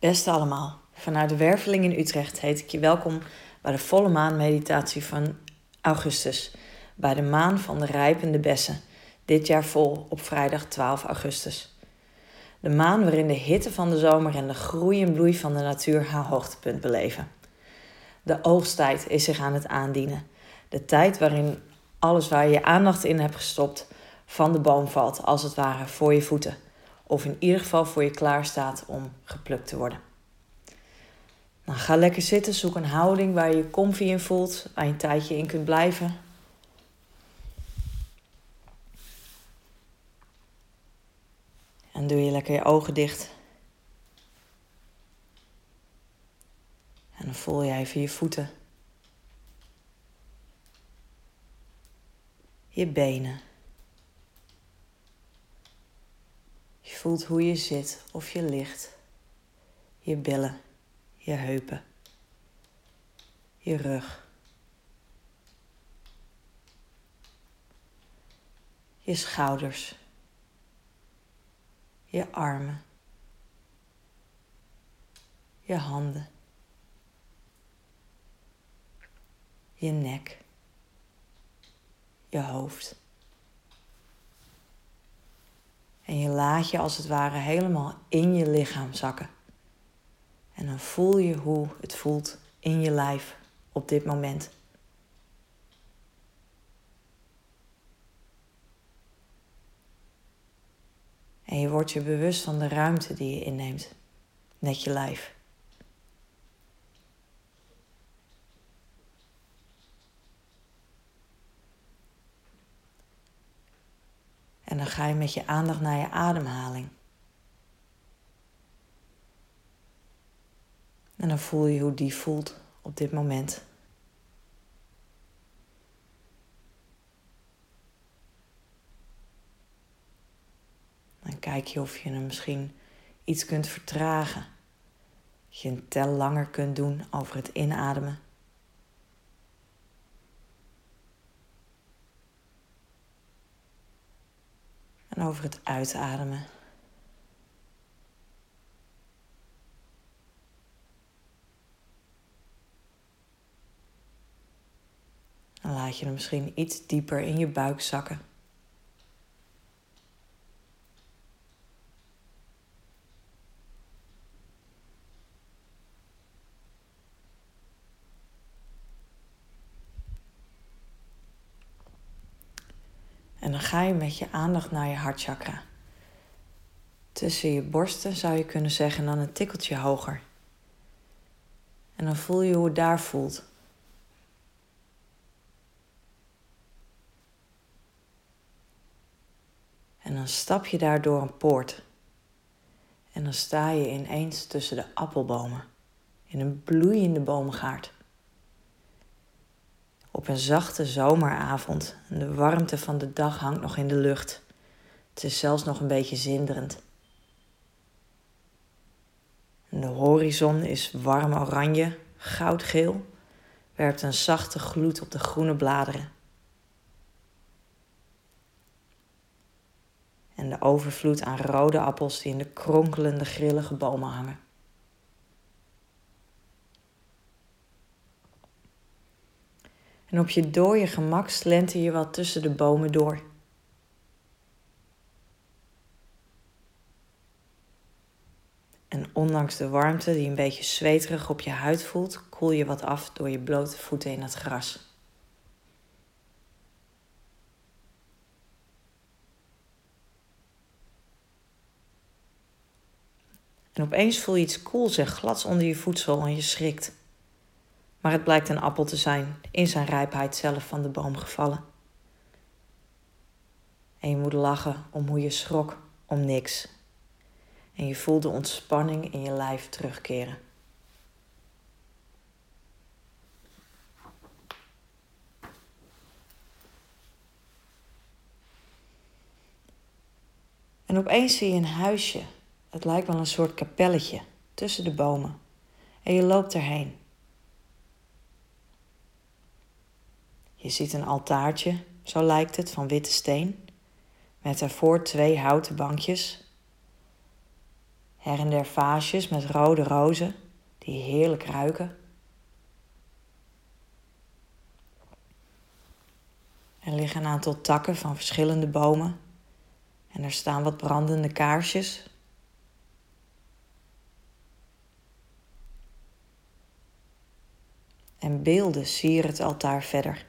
Beste allemaal, vanuit de Werveling in Utrecht heet ik je welkom bij de volle maanmeditatie van augustus, bij de maan van de rijpende bessen, dit jaar vol op vrijdag 12 augustus. De maan waarin de hitte van de zomer en de groei en bloei van de natuur haar hoogtepunt beleven. De oogsttijd is zich aan het aandienen, de tijd waarin alles waar je je aandacht in hebt gestopt van de boom valt, als het ware voor je voeten of in ieder geval voor je klaar staat om geplukt te worden. Nou, ga lekker zitten, zoek een houding waar je je comfy in voelt, waar je een tijdje in kunt blijven. En doe je lekker je ogen dicht. En dan voel je even je voeten. Je benen. Voelt hoe je zit of je ligt. Je billen, je heupen, je rug. Je schouders, je armen, je handen, je nek, je hoofd. En je laat je als het ware helemaal in je lichaam zakken. En dan voel je hoe het voelt in je lijf op dit moment. En je wordt je bewust van de ruimte die je inneemt, net je lijf. Dan ga je met je aandacht naar je ademhaling. En dan voel je hoe die voelt op dit moment. Dan kijk je of je hem misschien iets kunt vertragen. Dat je een tel langer kunt doen over het inademen. Over het uitademen. Dan laat je hem misschien iets dieper in je buik zakken. En dan ga je met je aandacht naar je hartchakra. Tussen je borsten zou je kunnen zeggen, dan een tikkeltje hoger. En dan voel je hoe het daar voelt. En dan stap je daar door een poort. En dan sta je ineens tussen de appelbomen. In een bloeiende boomgaard. Op een zachte zomeravond en de warmte van de dag hangt nog in de lucht. Het is zelfs nog een beetje zinderend. de horizon is warm oranje, goudgeel, werpt een zachte gloed op de groene bladeren. En de overvloed aan rode appels die in de kronkelende grillige bomen hangen. En op je dode gemak slenter je wat tussen de bomen door. En ondanks de warmte die een beetje zweterig op je huid voelt, koel je wat af door je blote voeten in het gras. En opeens voel je iets koels en glads onder je voedsel en je schrikt. Maar het blijkt een appel te zijn, in zijn rijpheid zelf van de boom gevallen. En je moet lachen om hoe je schrok om niks. En je voelt de ontspanning in je lijf terugkeren. En opeens zie je een huisje. Het lijkt wel een soort kapelletje tussen de bomen. En je loopt erheen. Je ziet een altaartje, zo lijkt het, van witte steen, met daarvoor twee houten bankjes. Her en der vaasjes met rode rozen die heerlijk ruiken. Er liggen een aantal takken van verschillende bomen en er staan wat brandende kaarsjes. En beelden sieren het altaar verder.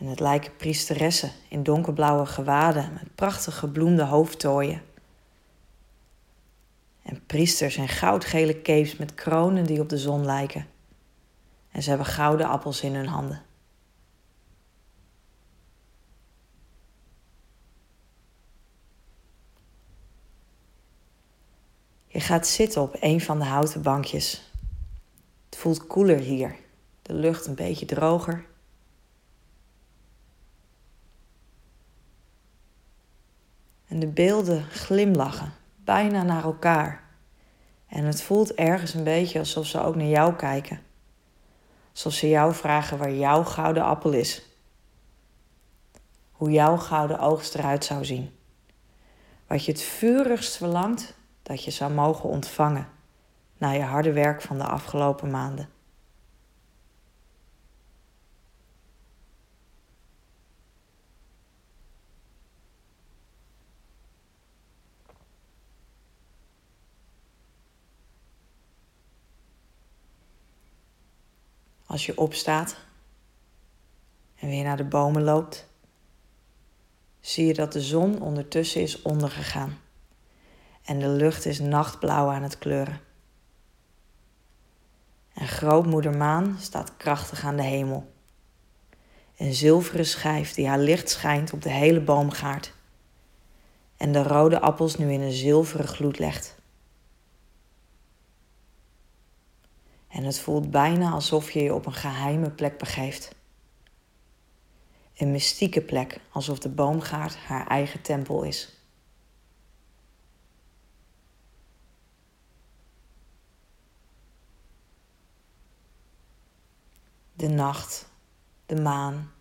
En het lijken priesteressen in donkerblauwe gewaden met prachtige gebloemde hoofdtooien. En priesters in goudgele capes met kronen die op de zon lijken. En ze hebben gouden appels in hun handen. Je gaat zitten op een van de houten bankjes. Het voelt koeler hier, de lucht een beetje droger. En de beelden glimlachen, bijna naar elkaar. En het voelt ergens een beetje alsof ze ook naar jou kijken. Alsof ze jou vragen waar jouw gouden appel is. Hoe jouw gouden oogst eruit zou zien. Wat je het vurigst verlangt dat je zou mogen ontvangen na je harde werk van de afgelopen maanden. Als je opstaat en weer naar de bomen loopt, zie je dat de zon ondertussen is ondergegaan en de lucht is nachtblauw aan het kleuren. En grootmoeder maan staat krachtig aan de hemel. Een zilveren schijf die haar licht schijnt op de hele boomgaard. En de rode appels nu in een zilveren gloed legt. En het voelt bijna alsof je je op een geheime plek begeeft. Een mystieke plek, alsof de boomgaard haar eigen tempel is. de nacht, de maan,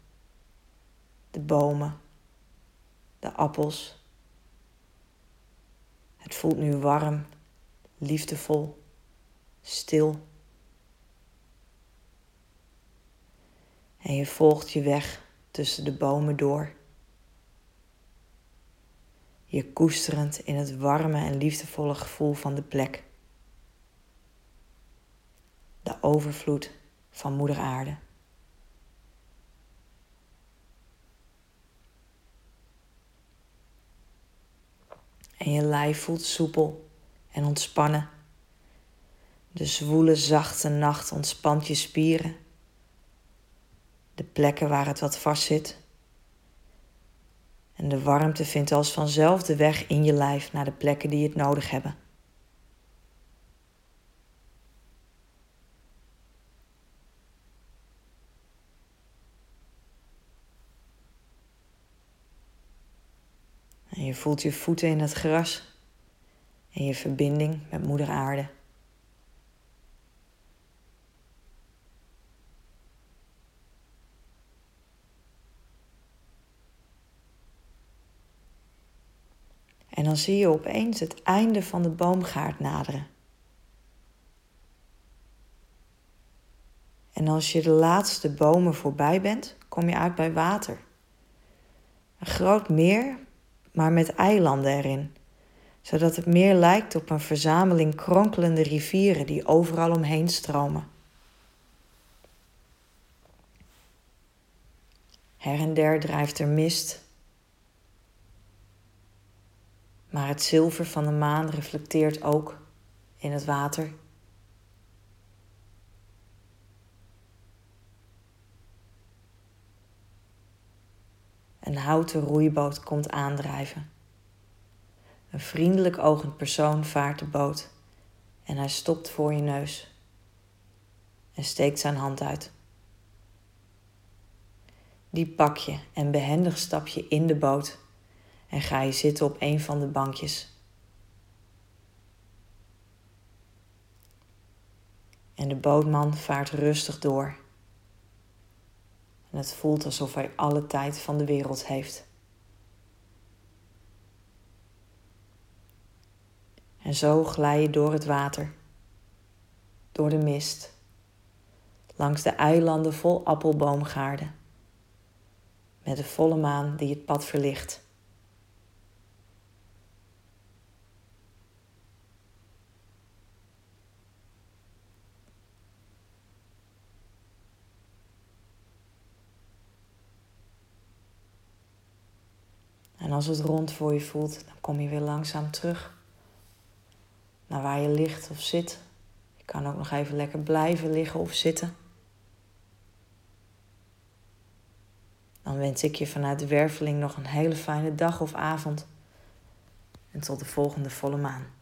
de bomen, de appels. Het voelt nu warm, liefdevol, stil. En je volgt je weg tussen de bomen door. Je koesterend in het warme en liefdevolle gevoel van de plek. De overvloed van Moeder Aarde. En je lijf voelt soepel en ontspannen. De zwoele, zachte nacht ontspant je spieren. De plekken waar het wat vast zit. En de warmte vindt als vanzelf de weg in je lijf naar de plekken die het nodig hebben. En je voelt je voeten in het gras en je verbinding met Moeder Aarde. Dan zie je opeens het einde van de boomgaard naderen. En als je de laatste bomen voorbij bent, kom je uit bij water. Een groot meer maar met eilanden erin, zodat het meer lijkt op een verzameling kronkelende rivieren die overal omheen stromen. Her en der drijft er mist, maar het zilver van de maan reflecteert ook in het water. Een houten roeiboot komt aandrijven. Een vriendelijk ogend persoon vaart de boot en hij stopt voor je neus en steekt zijn hand uit. Die pak je en behendig stap je in de boot en ga je zitten op een van de bankjes. En de bootman vaart rustig door en het voelt alsof hij alle tijd van de wereld heeft. En zo glij je door het water, door de mist, langs de eilanden vol appelboomgaarden, met de volle maan die het pad verlicht. En als het rond voor je voelt, dan kom je weer langzaam terug naar waar je ligt of zit. Je kan ook nog even lekker blijven liggen of zitten. Dan wens ik je vanuit de werveling nog een hele fijne dag of avond. En tot de volgende volle maan.